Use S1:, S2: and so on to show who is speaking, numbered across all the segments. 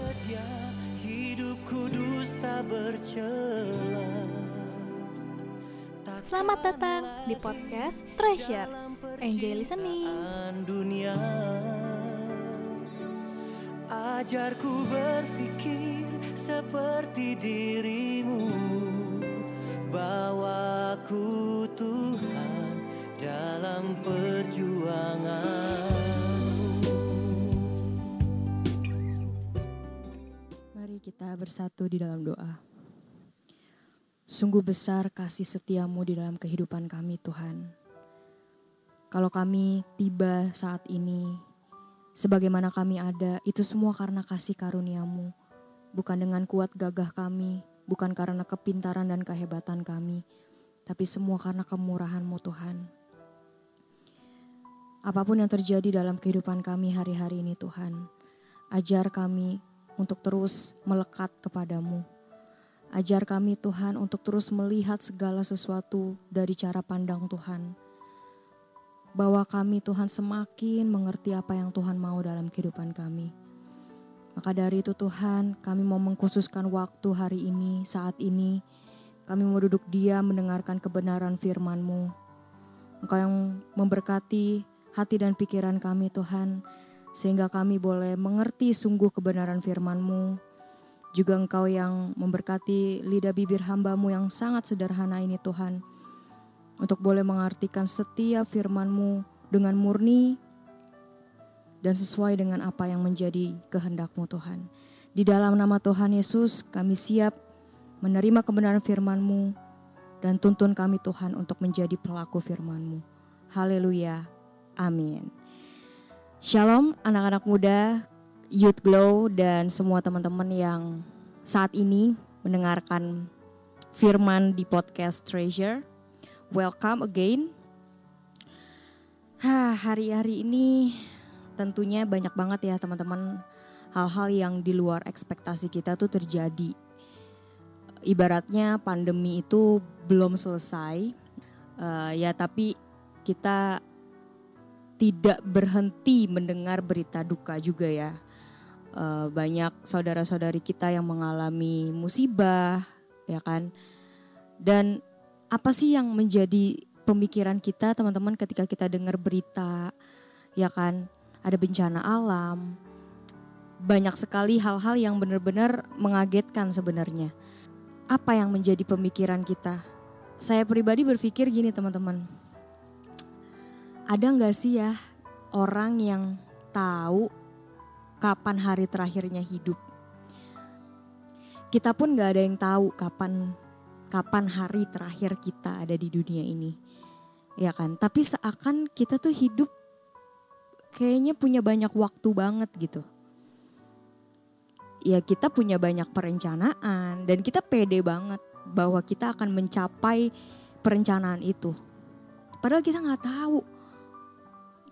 S1: setia, hidup kudus tak bercela.
S2: Selamat datang di podcast Treasure. Enjoy listening.
S1: dunia Ajarku berpikir seperti dirimu Bawaku Tuhan dalam perjuanganmu
S3: kita bersatu di dalam doa. Sungguh besar kasih setiamu di dalam kehidupan kami Tuhan. Kalau kami tiba saat ini, sebagaimana kami ada, itu semua karena kasih karuniamu. Bukan dengan kuat gagah kami, bukan karena kepintaran dan kehebatan kami, tapi semua karena kemurahanmu Tuhan. Apa pun yang terjadi dalam kehidupan kami hari-hari ini Tuhan, ajar kami untuk terus melekat kepadamu. Ajar kami Tuhan untuk terus melihat segala sesuatu dari cara pandang Tuhan. Bahwa kami Tuhan semakin mengerti apa yang Tuhan mau dalam kehidupan kami. Maka dari itu Tuhan kami mau mengkhususkan waktu hari ini, saat ini. Kami mau duduk diam mendengarkan kebenaran firman-Mu. Engkau yang memberkati hati dan pikiran kami Tuhan. Sehingga kami boleh mengerti sungguh kebenaran firman-Mu. Juga Engkau yang memberkati lidah bibir hambamu yang sangat sederhana ini Tuhan. Untuk boleh mengartikan setiap firman-Mu dengan murni dan sesuai dengan apa yang menjadi kehendak-Mu Tuhan. Di dalam nama Tuhan Yesus kami siap menerima kebenaran firman-Mu dan tuntun kami Tuhan untuk menjadi pelaku firman-Mu. Haleluya. Amin. Shalom anak-anak muda, Youth Glow dan semua teman-teman yang saat ini mendengarkan firman di podcast Treasure. Welcome again. Hari-hari ini tentunya banyak banget ya teman-teman hal-hal yang di luar ekspektasi kita tuh terjadi. Ibaratnya pandemi itu belum selesai, uh, ya tapi kita tidak berhenti mendengar berita duka juga ya. Uh, banyak saudara-saudari kita yang mengalami musibah, ya kan. Dan apa sih yang menjadi pemikiran kita teman-teman ketika kita dengar berita, ya kan. Ada bencana alam, banyak sekali hal-hal yang benar-benar mengagetkan sebenarnya. Apa yang menjadi pemikiran kita? Saya pribadi berpikir gini teman-teman ada nggak sih ya orang yang tahu kapan hari terakhirnya hidup? Kita pun nggak ada yang tahu kapan kapan hari terakhir kita ada di dunia ini, ya kan? Tapi seakan kita tuh hidup kayaknya punya banyak waktu banget gitu. Ya kita punya banyak perencanaan dan kita pede banget bahwa kita akan mencapai perencanaan itu. Padahal kita nggak tahu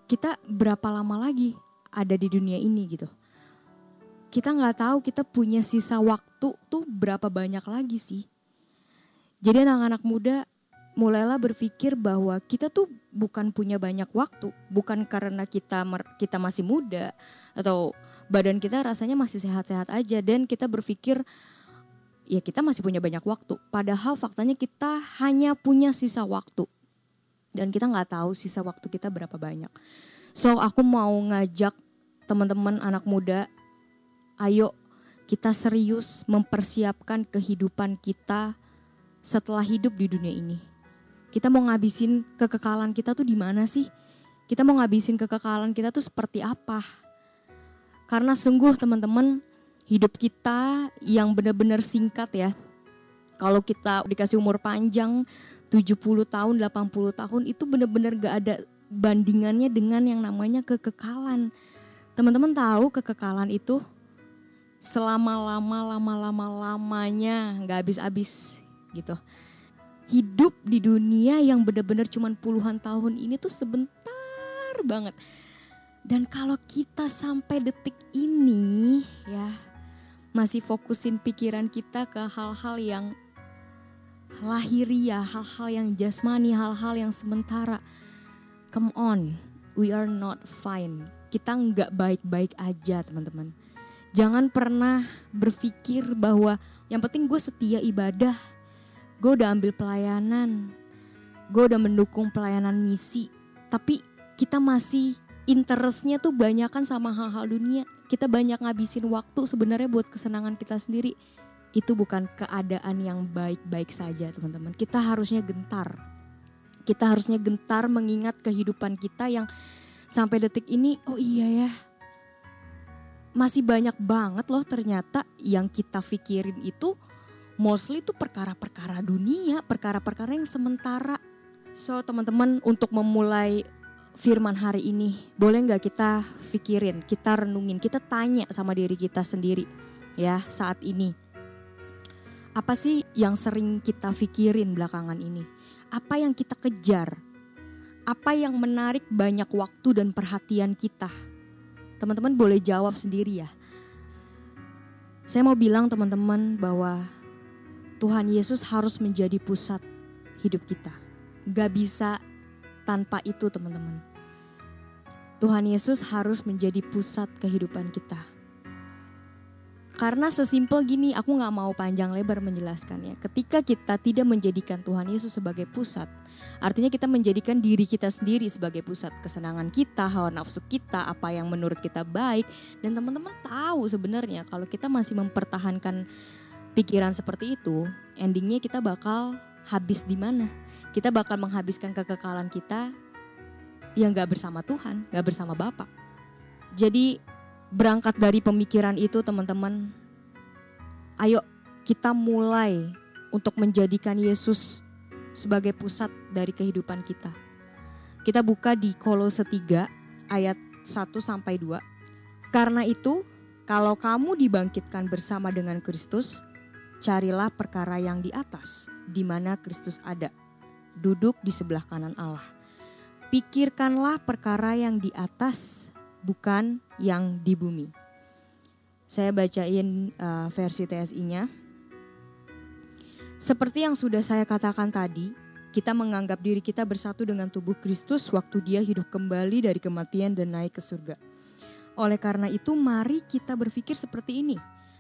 S3: kita berapa lama lagi ada di dunia ini gitu. Kita nggak tahu kita punya sisa waktu tuh berapa banyak lagi sih. Jadi anak-anak muda mulailah berpikir bahwa kita tuh bukan punya banyak waktu, bukan karena kita kita masih muda atau badan kita rasanya masih sehat-sehat aja dan kita berpikir ya kita masih punya banyak waktu. Padahal faktanya kita hanya punya sisa waktu dan kita nggak tahu sisa waktu kita berapa banyak. So aku mau ngajak teman-teman anak muda, ayo kita serius mempersiapkan kehidupan kita setelah hidup di dunia ini. Kita mau ngabisin kekekalan kita tuh di mana sih? Kita mau ngabisin kekekalan kita tuh seperti apa? Karena sungguh teman-teman hidup kita yang benar-benar singkat ya. Kalau kita dikasih umur panjang 70 tahun, 80 tahun itu benar-benar gak ada bandingannya dengan yang namanya kekekalan. Teman-teman tahu kekekalan itu selama-lama lama-lama lamanya nggak habis-habis gitu. Hidup di dunia yang benar-benar cuman puluhan tahun ini tuh sebentar banget. Dan kalau kita sampai detik ini ya masih fokusin pikiran kita ke hal-hal yang lahiriah, hal-hal yang jasmani, hal-hal yang sementara. Come on, we are not fine. Kita nggak baik-baik aja teman-teman. Jangan pernah berpikir bahwa yang penting gue setia ibadah, gue udah ambil pelayanan, gue udah mendukung pelayanan misi, tapi kita masih interestnya tuh banyak kan sama hal-hal dunia. Kita banyak ngabisin waktu sebenarnya buat kesenangan kita sendiri. Itu bukan keadaan yang baik-baik saja teman-teman. Kita harusnya gentar. Kita harusnya gentar mengingat kehidupan kita yang sampai detik ini, oh iya ya, masih banyak banget loh ternyata yang kita pikirin itu mostly itu perkara-perkara dunia, perkara-perkara yang sementara. So teman-teman untuk memulai firman hari ini, boleh nggak kita pikirin, kita renungin, kita tanya sama diri kita sendiri ya saat ini. Apa sih yang sering kita pikirin belakangan ini? Apa yang kita kejar? Apa yang menarik banyak waktu dan perhatian kita? Teman-teman boleh jawab sendiri ya. Saya mau bilang teman-teman bahwa Tuhan Yesus harus menjadi pusat hidup kita. Gak bisa tanpa itu teman-teman. Tuhan Yesus harus menjadi pusat kehidupan kita. Karena sesimpel gini, aku gak mau panjang lebar menjelaskannya. Ketika kita tidak menjadikan Tuhan Yesus sebagai pusat, artinya kita menjadikan diri kita sendiri sebagai pusat kesenangan kita, hawa nafsu kita, apa yang menurut kita baik. Dan teman-teman tahu sebenarnya kalau kita masih mempertahankan pikiran seperti itu, endingnya kita bakal habis di mana? Kita bakal menghabiskan kekekalan kita yang gak bersama Tuhan, gak bersama Bapak. Jadi berangkat dari pemikiran itu teman-teman, ayo kita mulai untuk menjadikan Yesus sebagai pusat dari kehidupan kita. Kita buka di Kolose 3 ayat 1 sampai 2. Karena itu, kalau kamu dibangkitkan bersama dengan Kristus, carilah perkara yang di atas, di mana Kristus ada, duduk di sebelah kanan Allah. Pikirkanlah perkara yang di atas, bukan yang di bumi. Saya bacain uh, versi TSI-nya. Seperti yang sudah saya katakan tadi, kita menganggap diri kita bersatu dengan tubuh Kristus waktu dia hidup kembali dari kematian dan naik ke surga. Oleh karena itu mari kita berpikir seperti ini.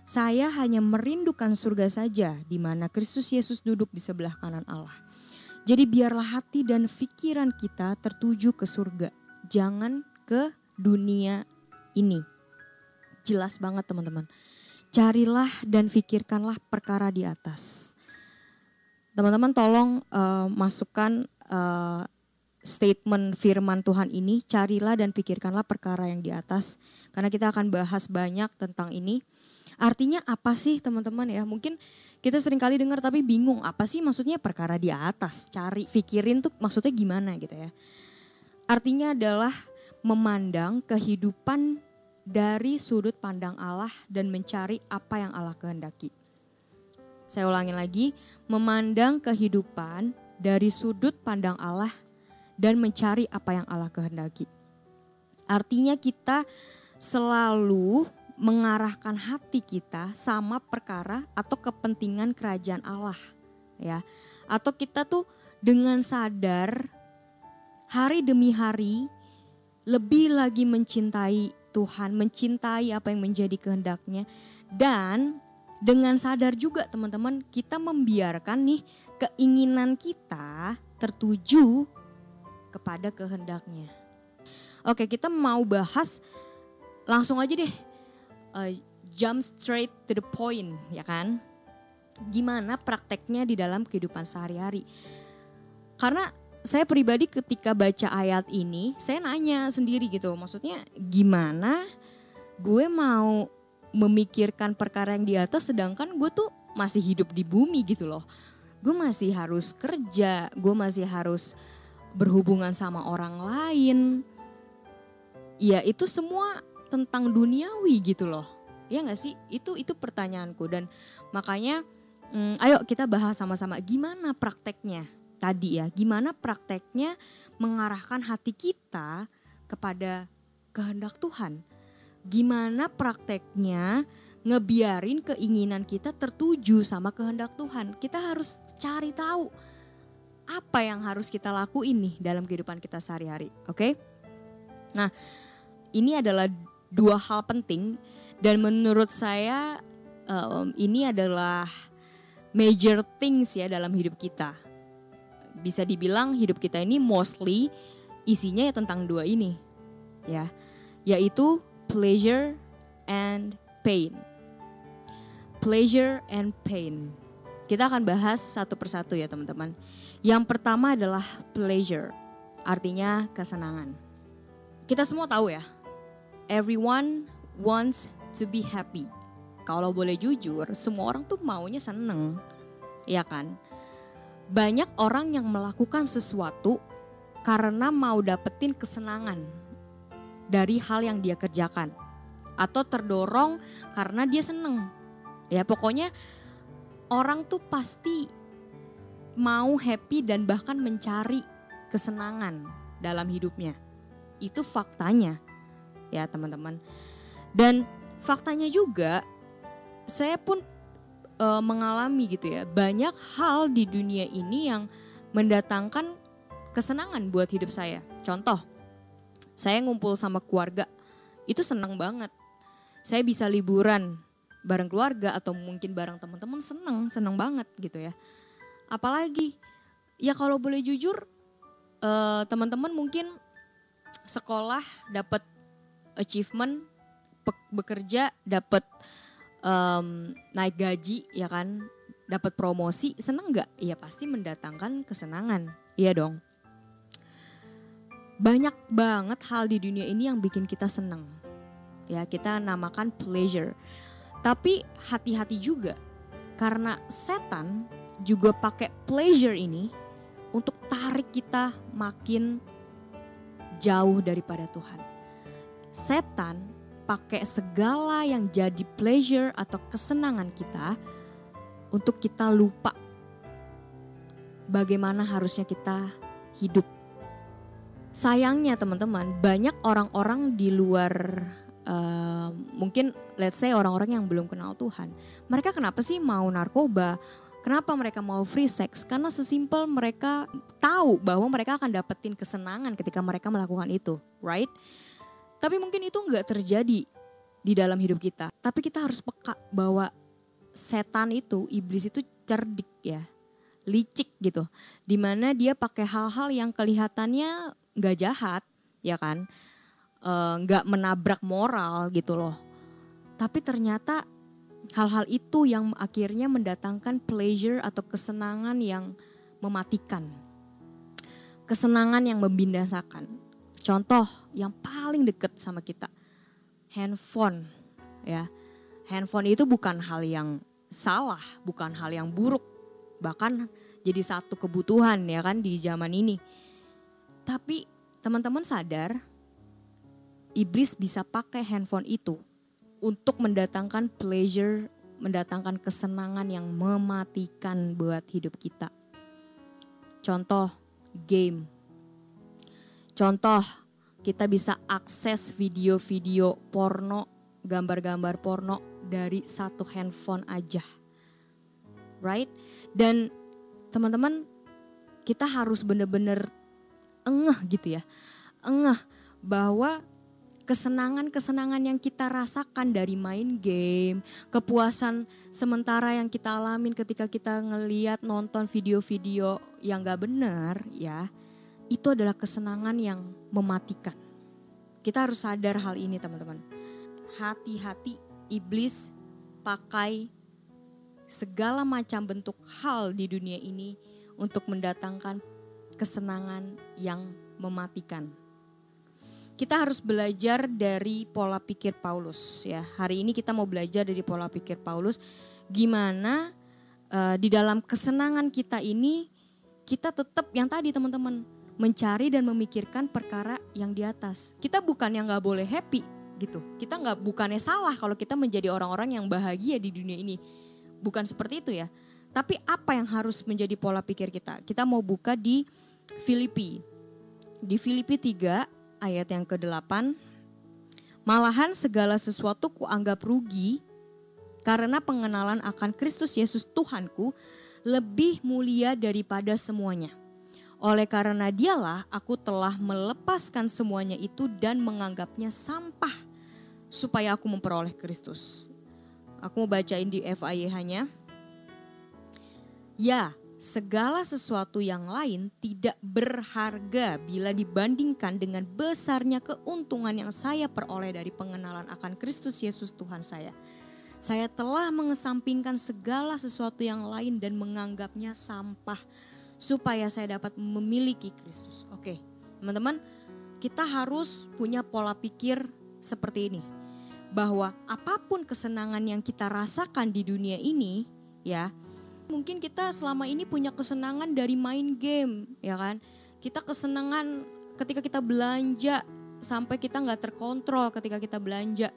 S3: Saya hanya merindukan surga saja di mana Kristus Yesus duduk di sebelah kanan Allah. Jadi biarlah hati dan pikiran kita tertuju ke surga, jangan ke dunia ini. Jelas banget teman-teman. Carilah dan pikirkanlah perkara di atas. Teman-teman tolong uh, masukkan uh, statement firman Tuhan ini, carilah dan pikirkanlah perkara yang di atas. Karena kita akan bahas banyak tentang ini. Artinya apa sih teman-teman ya? Mungkin kita sering kali dengar tapi bingung apa sih maksudnya perkara di atas. Cari, pikirin tuh maksudnya gimana gitu ya. Artinya adalah memandang kehidupan dari sudut pandang Allah dan mencari apa yang Allah kehendaki. Saya ulangi lagi, memandang kehidupan dari sudut pandang Allah dan mencari apa yang Allah kehendaki. Artinya kita selalu mengarahkan hati kita sama perkara atau kepentingan kerajaan Allah ya. Atau kita tuh dengan sadar hari demi hari lebih lagi mencintai Tuhan, mencintai apa yang menjadi kehendaknya dan dengan sadar juga teman-teman kita membiarkan nih keinginan kita tertuju kepada kehendaknya. Oke kita mau bahas langsung aja deh uh, jump straight to the point ya kan. Gimana prakteknya di dalam kehidupan sehari-hari. Karena saya pribadi ketika baca ayat ini, saya nanya sendiri gitu, maksudnya gimana gue mau memikirkan perkara yang di atas sedangkan gue tuh masih hidup di bumi gitu loh. Gue masih harus kerja, gue masih harus berhubungan sama orang lain. Ya itu semua tentang duniawi gitu loh. Ya gak sih? Itu itu pertanyaanku dan makanya hmm, ayo kita bahas sama-sama gimana prakteknya tadi ya, gimana prakteknya mengarahkan hati kita kepada kehendak Tuhan. Gimana prakteknya ngebiarin keinginan kita tertuju sama kehendak Tuhan. Kita harus cari tahu apa yang harus kita lakuin nih dalam kehidupan kita sehari-hari, oke? Okay? Nah, ini adalah dua hal penting dan menurut saya um, ini adalah major things ya dalam hidup kita. Bisa dibilang hidup kita ini mostly isinya ya tentang dua ini. Ya, yaitu pleasure and pain. Pleasure and pain. Kita akan bahas satu persatu ya teman-teman. Yang pertama adalah pleasure, artinya kesenangan. Kita semua tahu ya, everyone wants to be happy. Kalau boleh jujur, semua orang tuh maunya seneng, ya kan? Banyak orang yang melakukan sesuatu karena mau dapetin kesenangan dari hal yang dia kerjakan. Atau terdorong karena dia seneng. Ya pokoknya orang tuh pasti mau happy dan bahkan mencari kesenangan dalam hidupnya. Itu faktanya ya teman-teman. Dan faktanya juga saya pun e, mengalami gitu ya banyak hal di dunia ini yang mendatangkan kesenangan buat hidup saya. Contoh, saya ngumpul sama keluarga itu senang banget. Saya bisa liburan bareng keluarga atau mungkin bareng teman-teman senang, senang banget gitu ya. Apalagi ya kalau boleh jujur e, teman-teman mungkin sekolah dapat achievement bekerja dapat um, naik gaji ya kan? Dapat promosi seneng nggak? Ya pasti mendatangkan kesenangan. Iya dong. Banyak banget hal di dunia ini yang bikin kita seneng. Ya kita namakan pleasure. Tapi hati-hati juga karena setan juga pakai pleasure ini untuk tarik kita makin jauh daripada Tuhan. Setan pakai segala yang jadi pleasure atau kesenangan kita untuk kita lupa bagaimana harusnya kita hidup. Sayangnya teman-teman, banyak orang-orang di luar uh, mungkin let's say orang-orang yang belum kenal Tuhan. Mereka kenapa sih mau narkoba? Kenapa mereka mau free sex? Karena sesimpel mereka tahu bahwa mereka akan dapetin kesenangan ketika mereka melakukan itu, right? Tapi mungkin itu nggak terjadi di dalam hidup kita. Tapi kita harus peka bahwa setan itu, iblis itu cerdik ya, licik gitu. Di mana dia pakai hal-hal yang kelihatannya nggak jahat, ya kan, nggak e, menabrak moral gitu loh. Tapi ternyata hal-hal itu yang akhirnya mendatangkan pleasure atau kesenangan yang mematikan. Kesenangan yang membinasakan. Contoh yang paling deket sama kita, handphone ya. Handphone itu bukan hal yang salah, bukan hal yang buruk. Bahkan jadi satu kebutuhan ya kan di zaman ini. Tapi teman-teman sadar iblis bisa pakai handphone itu untuk mendatangkan pleasure, mendatangkan kesenangan yang mematikan buat hidup kita. Contoh game Contoh, kita bisa akses video-video porno, gambar-gambar porno dari satu handphone aja. Right? Dan teman-teman, kita harus bener-bener engeh gitu ya. Engeh bahwa kesenangan-kesenangan yang kita rasakan dari main game, kepuasan sementara yang kita alamin ketika kita ngeliat nonton video-video yang gak benar ya itu adalah kesenangan yang mematikan. Kita harus sadar hal ini teman-teman. Hati-hati iblis pakai segala macam bentuk hal di dunia ini untuk mendatangkan kesenangan yang mematikan. Kita harus belajar dari pola pikir Paulus ya. Hari ini kita mau belajar dari pola pikir Paulus gimana uh, di dalam kesenangan kita ini kita tetap yang tadi teman-teman mencari dan memikirkan perkara yang di atas. Kita bukan yang nggak boleh happy gitu. Kita nggak bukannya salah kalau kita menjadi orang-orang yang bahagia di dunia ini. Bukan seperti itu ya. Tapi apa yang harus menjadi pola pikir kita? Kita mau buka di Filipi. Di Filipi 3 ayat yang ke-8. Malahan segala sesuatu kuanggap rugi karena pengenalan akan Kristus Yesus Tuhanku lebih mulia daripada semuanya oleh karena dialah aku telah melepaskan semuanya itu dan menganggapnya sampah supaya aku memperoleh Kristus. Aku mau bacain di FIH-nya. Ya, segala sesuatu yang lain tidak berharga bila dibandingkan dengan besarnya keuntungan yang saya peroleh dari pengenalan akan Kristus Yesus Tuhan saya. Saya telah mengesampingkan segala sesuatu yang lain dan menganggapnya sampah supaya saya dapat memiliki Kristus. Oke, teman-teman, kita harus punya pola pikir seperti ini. Bahwa apa pun kesenangan yang kita rasakan di dunia ini, ya, mungkin kita selama ini punya kesenangan dari main game, ya kan? Kita kesenangan ketika kita belanja sampai kita nggak terkontrol ketika kita belanja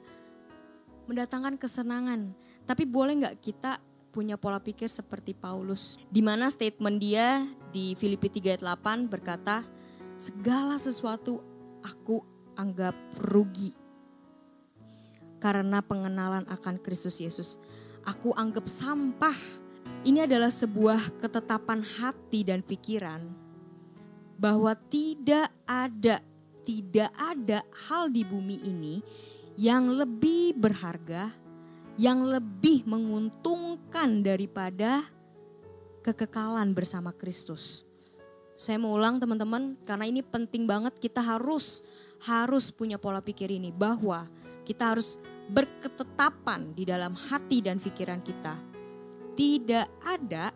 S3: mendatangkan kesenangan. Tapi boleh nggak kita punya pola pikir seperti Paulus? Di mana statement dia di Filipi 3 ayat 8 berkata, segala sesuatu aku anggap rugi. Karena pengenalan akan Kristus Yesus. Aku anggap sampah. Ini adalah sebuah ketetapan hati dan pikiran bahwa tidak ada tidak ada hal di bumi ini yang lebih berharga, yang lebih menguntungkan daripada kekekalan bersama Kristus. Saya mau ulang teman-teman karena ini penting banget kita harus harus punya pola pikir ini bahwa kita harus berketetapan di dalam hati dan pikiran kita. Tidak ada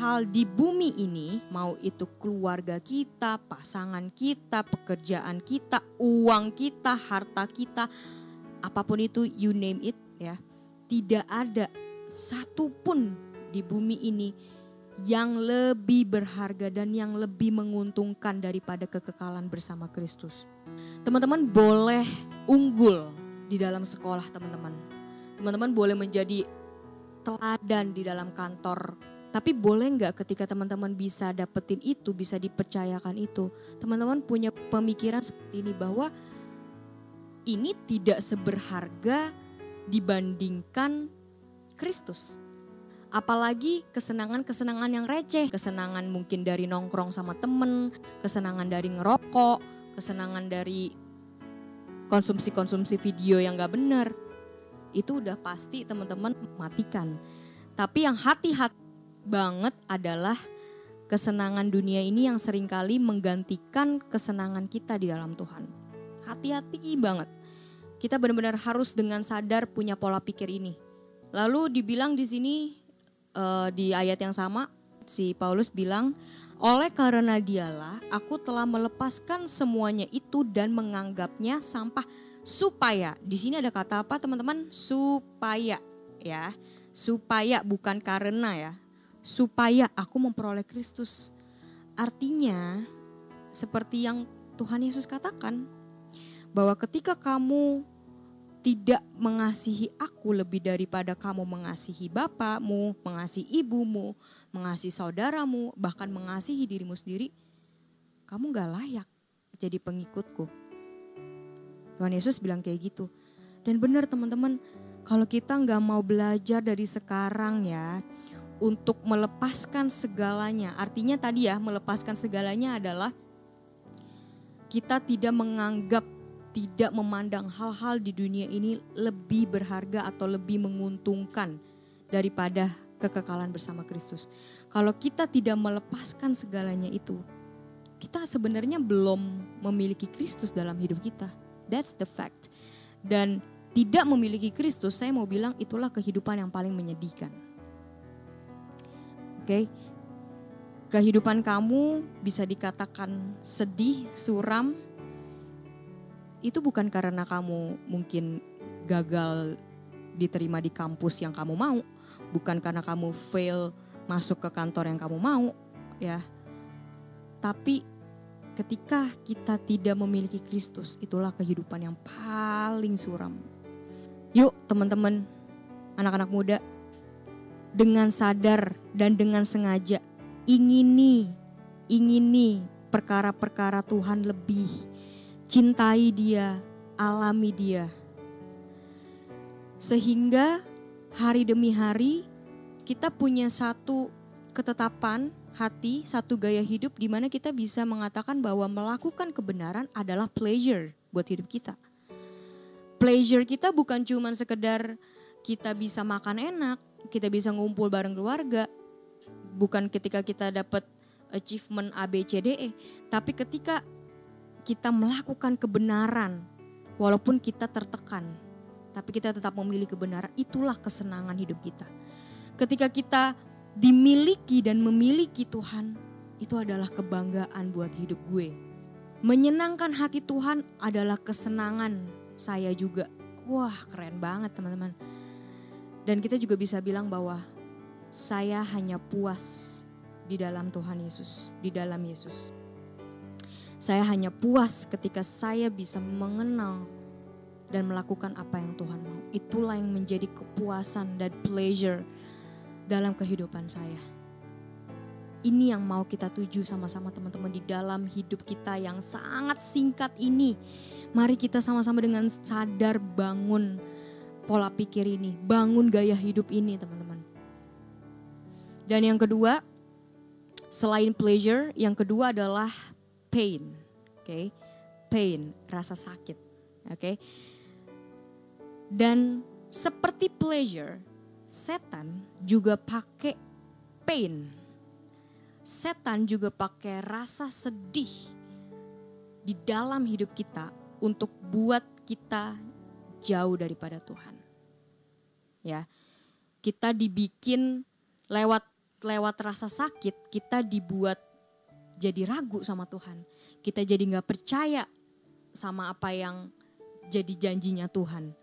S3: hal di bumi ini, mau itu keluarga kita, pasangan kita, pekerjaan kita, uang kita, harta kita, apa pun itu you name it. Tidak ada satupun di bumi ini yang lebih berharga dan yang lebih menguntungkan daripada kekekalan bersama Kristus. Teman-teman boleh unggul di dalam sekolah teman-teman. Teman-teman boleh menjadi teladan di dalam kantor. Tapi boleh nggak ketika teman-teman bisa dapetin itu, bisa dipercayakan itu. Teman-teman punya pemikiran seperti ini bahwa ini tidak seberharga dibandingkan Kristus. Apalagi kesenangan-kesenangan yang receh, kesenangan mungkin dari nongkrong sama temen, kesenangan dari ngerokok, kesenangan dari konsumsi-konsumsi video yang gak benar. Itu udah pasti teman-teman matikan. Tapi yang hati-hati banget adalah kesenangan dunia ini yang sering kali menggantikan kesenangan kita di dalam Tuhan. Hati-hati banget. Kita benar-benar harus dengan sadar punya pola pikir ini. Lalu dibilang di sini uh, di ayat yang sama si Paulus bilang, "Oleh karena dialah aku telah melepaskan semuanya itu dan menganggapnya sampah supaya." Di sini ada kata apa teman-teman? Supaya ya. Supaya bukan karena ya. Supaya aku memperoleh Kristus. Artinya seperti yang Tuhan Yesus katakan, bahwa ketika kamu tidak mengasihi aku lebih daripada kamu mengasihi bapakmu, mengasihi ibumu, mengasihi saudaramu, bahkan mengasihi dirimu sendiri, kamu gak layak jadi pengikutku. Tuhan Yesus bilang kayak gitu. Dan benar teman-teman, kalau kita nggak mau belajar dari sekarang ya, untuk melepaskan segalanya. Artinya tadi ya, melepaskan segalanya adalah kita tidak menganggap tidak memandang hal-hal di dunia ini lebih berharga atau lebih menguntungkan daripada kekekalan bersama Kristus. Kalau kita tidak melepaskan segalanya itu, kita sebenarnya belum memiliki Kristus dalam hidup kita. That's the fact. Dan tidak memiliki Kristus, saya mau bilang itulah kehidupan yang paling menyedihkan. Oke. Okay? Kehidupan kamu bisa dikatakan sedih, suram, itu bukan karena kamu mungkin gagal diterima di kampus yang kamu mau, bukan karena kamu fail masuk ke kantor yang kamu mau, ya. Tapi ketika kita tidak memiliki Kristus, itulah kehidupan yang paling suram. Yuk, teman-teman, anak-anak muda, dengan sadar dan dengan sengaja ingini, ingini perkara-perkara Tuhan lebih cintai dia, alami dia. Sehingga hari demi hari kita punya satu ketetapan hati, satu gaya hidup di mana kita bisa mengatakan bahwa melakukan kebenaran adalah pleasure buat hidup kita. pleasure kita bukan cuma sekedar kita bisa makan enak, kita bisa ngumpul bareng keluarga. Bukan ketika kita dapat achievement A, B, C, D, E. Tapi ketika kita melakukan kebenaran, walaupun kita tertekan. Tapi kita tetap memilih kebenaran, itulah kesenangan hidup kita. Ketika kita dimiliki dan memiliki Tuhan, itu adalah kebanggaan buat hidup gue. Menyenangkan hati Tuhan adalah kesenangan saya juga. Wah keren banget teman-teman. Dan kita juga bisa bilang bahwa saya hanya puas di dalam Tuhan Yesus, di dalam Yesus. Saya hanya puas ketika saya bisa mengenal dan melakukan apa yang Tuhan mau. Itulah yang menjadi kepuasan dan pleasure dalam kehidupan saya. Ini yang mau kita tuju sama-sama teman-teman di dalam hidup kita yang sangat singkat ini. Mari kita sama-sama dengan sadar bangun pola pikir ini, bangun gaya hidup ini teman-teman. Dan yang kedua, selain pleasure, yang kedua adalah pain. Oke. Okay? Pain, rasa sakit. Oke. Okay? Dan seperti pleasure, setan juga pakai pain. Setan juga pakai rasa sedih di dalam hidup kita untuk buat kita jauh daripada Tuhan. Ya. Kita dibikin lewat lewat rasa sakit, kita dibuat jadi ragu sama Tuhan. Kita jadi nggak percaya sama apa yang jadi janjinya Tuhan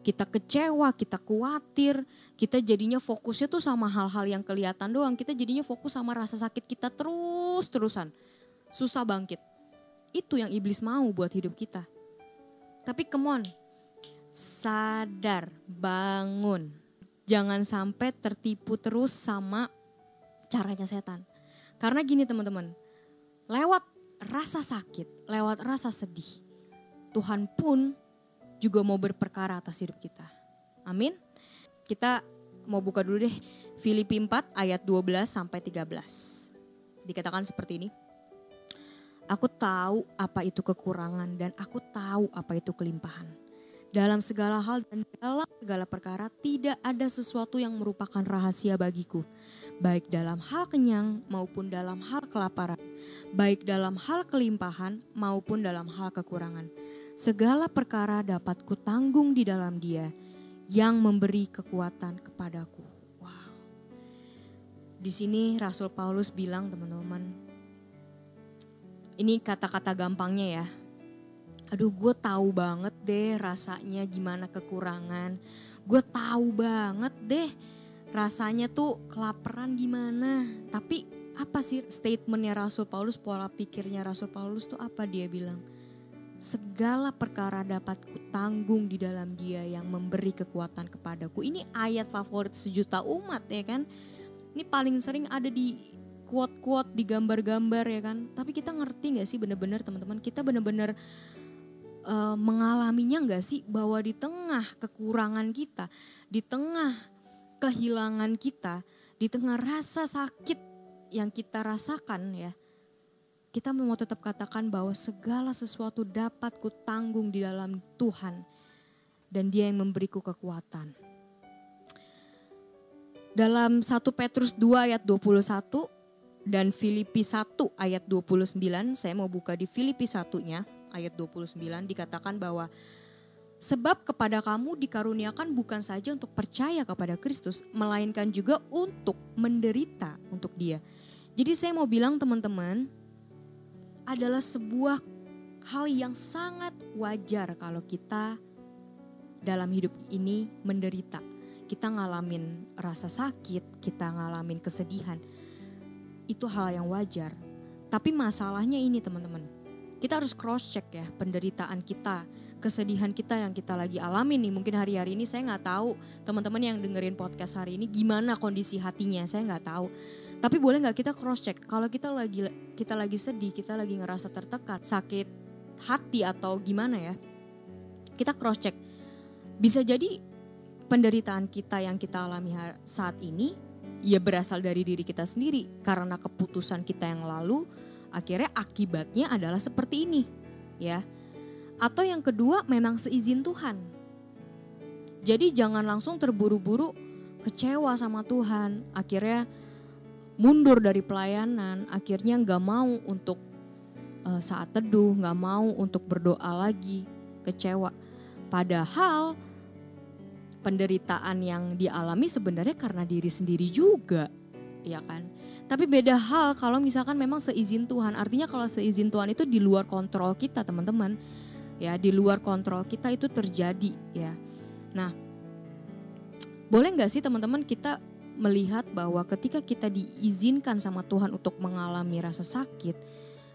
S3: kita kecewa, kita khawatir, kita jadinya fokusnya tuh sama hal-hal yang kelihatan doang. Kita jadinya fokus sama rasa sakit kita terus-terusan. Susah bangkit. Itu yang iblis mau buat hidup kita. Tapi come on, sadar, bangun. Jangan sampai tertipu terus sama caranya setan. Karena gini teman-teman, lewat rasa sakit, lewat rasa sedih, Tuhan pun juga mau berperkara atas hidup kita. Amin. Kita mau buka dulu deh Filipi 4 ayat 12 sampai 13. Dikatakan seperti ini. Aku tahu apa itu kekurangan dan aku tahu apa itu kelimpahan. Dalam segala hal dan dalam segala perkara tidak ada sesuatu yang merupakan rahasia bagiku. Baik dalam hal kenyang maupun dalam hal kelaparan. Baik dalam hal kelimpahan maupun dalam hal kekurangan segala perkara dapat kutanggung di dalam dia yang memberi kekuatan kepadaku. Wow. Di sini Rasul Paulus bilang teman-teman, ini kata-kata gampangnya ya. Aduh gue tahu banget deh rasanya gimana kekurangan. Gue tahu banget deh rasanya tuh kelaparan gimana. Tapi apa sih statementnya Rasul Paulus, pola pikirnya Rasul Paulus tuh apa dia bilang? segala perkara dapat kutanggung di dalam dia yang memberi kekuatan kepadaku. Ini ayat favorit sejuta umat ya kan. Ini paling sering ada di quote-quote, di gambar-gambar ya kan. Tapi kita ngerti gak sih bener-bener teman-teman, kita bener-bener uh, mengalaminya gak sih bahwa di tengah kekurangan kita, di tengah kehilangan kita, di tengah rasa sakit yang kita rasakan ya, kita mau tetap katakan bahwa segala sesuatu dapat kutanggung di dalam Tuhan dan dia yang memberiku kekuatan. Dalam 1 Petrus 2 ayat 21 dan Filipi 1 ayat 29, saya mau buka di Filipi 1-nya ayat 29 dikatakan bahwa Sebab kepada kamu dikaruniakan bukan saja untuk percaya kepada Kristus, melainkan juga untuk menderita untuk dia. Jadi saya mau bilang teman-teman, adalah sebuah hal yang sangat wajar kalau kita dalam hidup ini menderita. Kita ngalamin rasa sakit, kita ngalamin kesedihan. Itu hal yang wajar. Tapi masalahnya ini teman-teman. Kita harus cross check ya penderitaan kita, kesedihan kita yang kita lagi alami nih. Mungkin hari-hari ini saya nggak tahu teman-teman yang dengerin podcast hari ini gimana kondisi hatinya, saya nggak tahu. Tapi boleh nggak kita cross check kalau kita lagi kita lagi sedih, kita lagi ngerasa tertekan, sakit hati atau gimana ya? Kita cross check. Bisa jadi penderitaan kita yang kita alami saat ini ya berasal dari diri kita sendiri karena keputusan kita yang lalu akhirnya akibatnya adalah seperti ini ya. Atau yang kedua memang seizin Tuhan. Jadi jangan langsung terburu-buru kecewa sama Tuhan, akhirnya mundur dari pelayanan, akhirnya nggak mau untuk uh, saat teduh, nggak mau untuk berdoa lagi, kecewa. Padahal penderitaan yang dialami sebenarnya karena diri sendiri juga, ya kan? Tapi beda hal kalau misalkan memang seizin Tuhan. Artinya kalau seizin Tuhan itu di luar kontrol kita, teman-teman. Ya, di luar kontrol kita itu terjadi, ya. Nah, boleh nggak sih teman-teman kita melihat bahwa ketika kita diizinkan sama Tuhan untuk mengalami rasa sakit,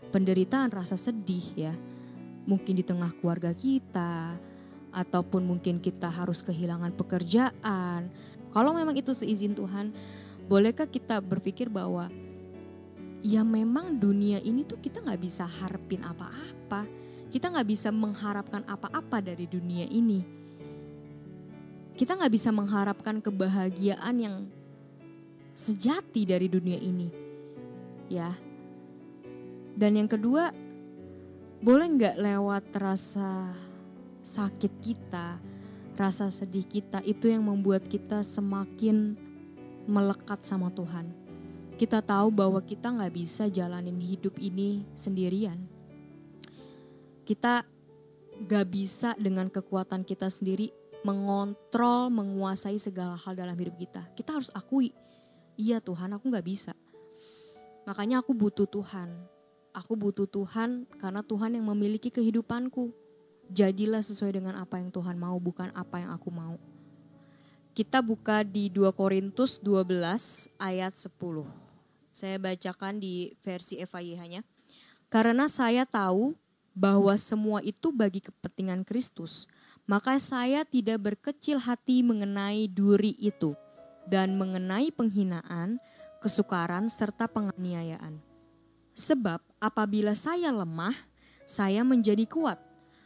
S3: penderitaan, rasa sedih ya, mungkin di tengah keluarga kita, ataupun mungkin kita harus kehilangan pekerjaan. Kalau memang itu seizin Tuhan, bolehkah kita berpikir bahwa ya memang dunia ini tuh kita nggak bisa harapin apa-apa kita nggak bisa mengharapkan apa-apa dari dunia ini kita nggak bisa mengharapkan kebahagiaan yang sejati dari dunia ini ya dan yang kedua boleh nggak lewat rasa sakit kita rasa sedih kita itu yang membuat kita semakin melekat sama Tuhan. Kita tahu bahwa kita nggak bisa jalanin hidup ini sendirian. Kita nggak bisa dengan kekuatan kita sendiri mengontrol, menguasai segala hal dalam hidup kita. Kita harus akui, iya Tuhan aku nggak bisa. Makanya aku butuh Tuhan. Aku butuh Tuhan karena Tuhan yang memiliki kehidupanku. Jadilah sesuai dengan apa yang Tuhan mau, bukan apa yang aku mau. Kita buka di 2 Korintus 12 ayat 10. Saya bacakan di versi FIH-nya. Karena saya tahu bahwa semua itu bagi kepentingan Kristus, maka saya tidak berkecil hati mengenai duri itu dan mengenai penghinaan, kesukaran serta penganiayaan. Sebab apabila saya lemah, saya menjadi kuat.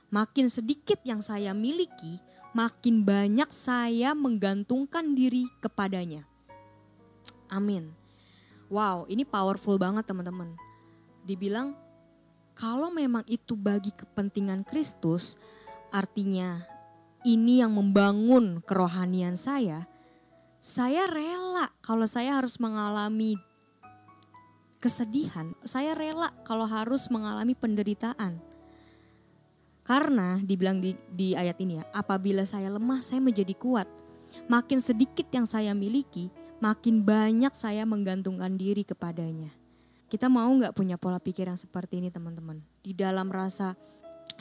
S3: Makin sedikit yang saya miliki, makin banyak saya menggantungkan diri kepadanya. Amin. Wow, ini powerful banget teman-teman. Dibilang kalau memang itu bagi kepentingan Kristus, artinya ini yang membangun kerohanian saya, saya rela kalau saya harus mengalami kesedihan, saya rela kalau harus mengalami penderitaan. Karena dibilang di, di ayat ini ya, apabila saya lemah saya menjadi kuat. Makin sedikit yang saya miliki, makin banyak saya menggantungkan diri kepadanya. Kita mau nggak punya pola pikir yang seperti ini teman-teman? Di dalam rasa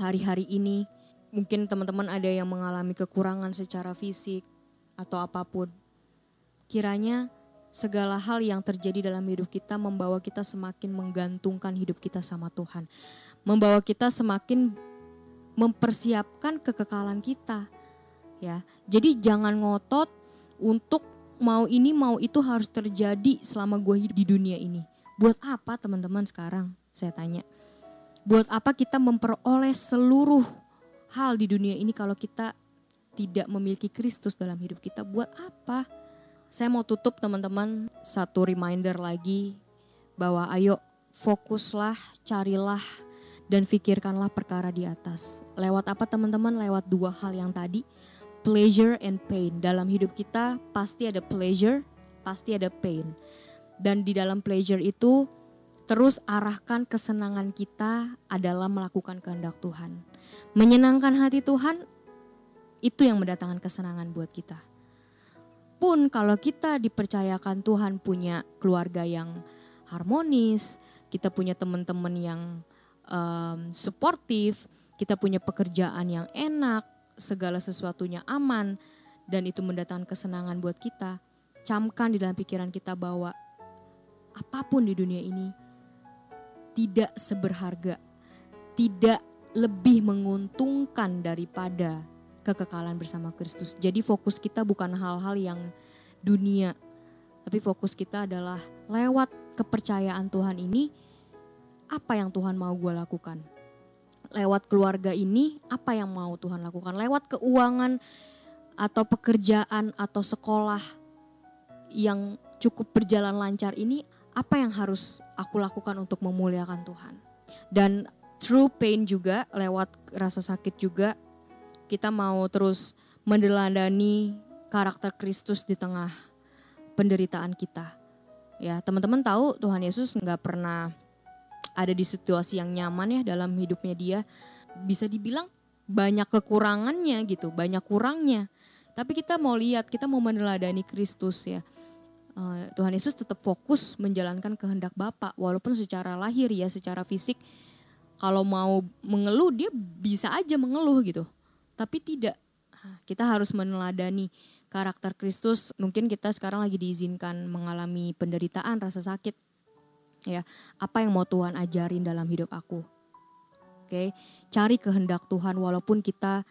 S3: hari-hari ini, mungkin teman-teman ada yang mengalami kekurangan secara fisik atau apa pun. Kiranya segala hal yang terjadi dalam hidup kita membawa kita semakin menggantungkan hidup kita sama Tuhan. Membawa kita semakin mempersiapkan kekekalan kita. Ya. Jadi jangan ngotot untuk mau ini mau itu harus terjadi selama gue hidup di dunia ini. Buat apa teman-teman sekarang? Saya tanya. Buat apa kita memperoleh seluruh hal di dunia ini kalau kita tidak memiliki Kristus dalam hidup kita? Buat apa? Saya mau tutup teman-teman satu reminder lagi bahwa ayo fokuslah, carilah dan pikirkanlah perkara di atas. Lewat apa teman-teman? Lewat dua hal yang tadi, pleasure and pain. Dalam hidup kita pasti ada pleasure, pasti ada pain. Dan di dalam pleasure itu terus arahkan kesenangan kita adalah melakukan kehendak Tuhan. Menyenangkan hati Tuhan itu yang mendatangkan kesenangan buat kita. Pun kalau kita dipercayakan Tuhan punya keluarga yang harmonis, kita punya teman-teman yang um, suportif, kita punya pekerjaan yang enak, segala sesuatunya aman, dan itu mendatangkan kesenangan buat kita. Camkan di dalam pikiran kita bahwa apa pun di dunia ini tidak seberharga, tidak lebih menguntungkan daripada kekekalan bersama Kristus. Jadi fokus kita bukan hal-hal yang dunia, tapi fokus kita adalah lewat kepercayaan Tuhan ini apa yang Tuhan mau gue lakukan. Lewat keluarga ini, apa yang mau Tuhan lakukan. Lewat keuangan atau pekerjaan atau sekolah yang cukup berjalan lancar ini, apa yang harus aku lakukan untuk memuliakan Tuhan. Dan through pain juga, lewat rasa sakit juga, kita mau terus mendeladani karakter Kristus di tengah penderitaan kita. Ya, teman-teman tahu Tuhan Yesus nggak pernah ada di situasi yang nyaman ya dalam hidupnya dia. Bisa dibilang banyak kekurangannya gitu, banyak kurangnya. Tapi kita mau lihat, kita mau meneladani Kristus ya. Eh, Tuhan Yesus tetap fokus menjalankan kehendak Bapa walaupun secara lahir ya, secara fisik kalau mau mengeluh dia bisa aja mengeluh gitu. Tapi tidak. Kita harus meneladani karakter Kristus. Mungkin kita sekarang lagi diizinkan mengalami penderitaan, rasa sakit. Ya, apa yang mau Tuhan ajarin dalam hidup aku? Oke, cari kehendak Tuhan walaupun kita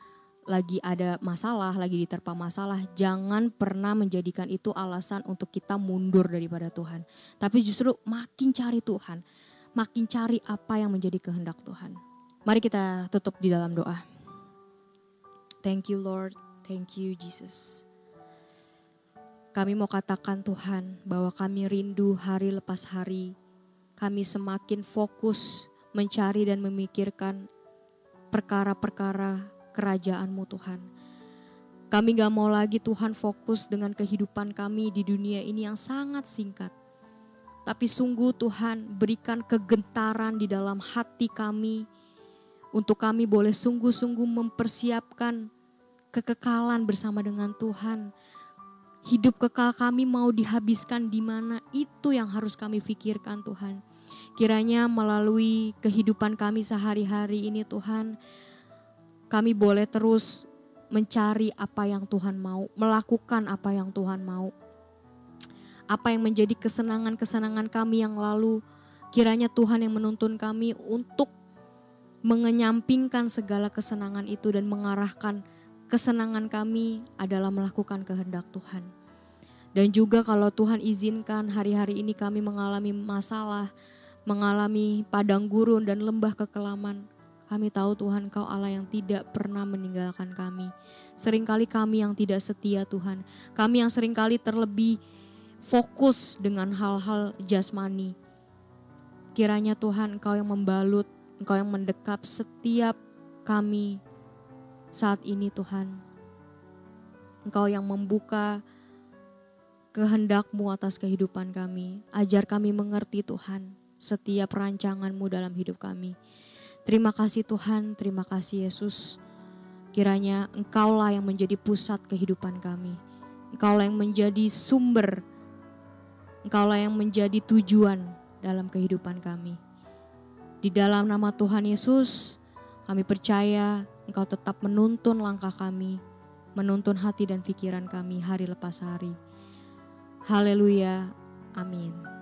S3: lagi ada masalah, lagi diterpa masalah, jangan pernah menjadikan itu alasan untuk kita mundur daripada Tuhan. Tapi justru makin cari Tuhan, makin cari apa yang menjadi kehendak Tuhan. Mari kita tutup di dalam doa. Thank you Lord, thank you Jesus. Kami mau katakan Tuhan bahwa kami rindu hari lepas hari. Kami semakin fokus mencari dan memikirkan perkara-perkara kerajaan-Mu Tuhan. Kami gak mau lagi Tuhan fokus dengan kehidupan kami di dunia ini yang sangat singkat. Tapi sungguh Tuhan berikan kegentaran di dalam hati kami untuk kami boleh sungguh-sungguh mempersiapkan kekekalan bersama dengan Tuhan. Hidup kekal kami mau dihabiskan di mana itu yang harus kami pikirkan Tuhan. Kiranya melalui kehidupan kami sehari-hari ini Tuhan, kami boleh terus mencari apa yang Tuhan mau, melakukan apa yang Tuhan mau. Apa yang menjadi kesenangan-kesenangan kami yang lalu, kiranya Tuhan yang menuntun kami untuk mengenyampingkan segala kesenangan itu dan mengarahkan kesenangan kami adalah melakukan kehendak Tuhan. Dan juga kalau Tuhan izinkan hari-hari ini kami mengalami masalah, mengalami padang gurun dan lembah kekelaman, kami tahu Tuhan Kau Allah yang tidak pernah meninggalkan kami. Seringkali kami yang tidak setia Tuhan. Kami yang sering kali terlebih fokus dengan hal-hal jasmani. Kiranya Tuhan Engkau yang membalut, Engkau yang mendekap setiap kami saat ini Tuhan. Engkau yang membuka kehendakmu atas kehidupan kami. Ajar kami mengerti Tuhan setiap rancanganmu dalam hidup kami. Terima kasih Tuhan, terima kasih Yesus. Kiranya Engkaulah yang menjadi pusat kehidupan kami. Engkaulah yang menjadi sumber. Engkaulah yang menjadi tujuan dalam kehidupan kami. Di dalam nama Tuhan Yesus, kami percaya Engkau tetap menuntun langkah kami, menuntun hati dan pikiran kami hari lepas hari. Haleluya. Amin.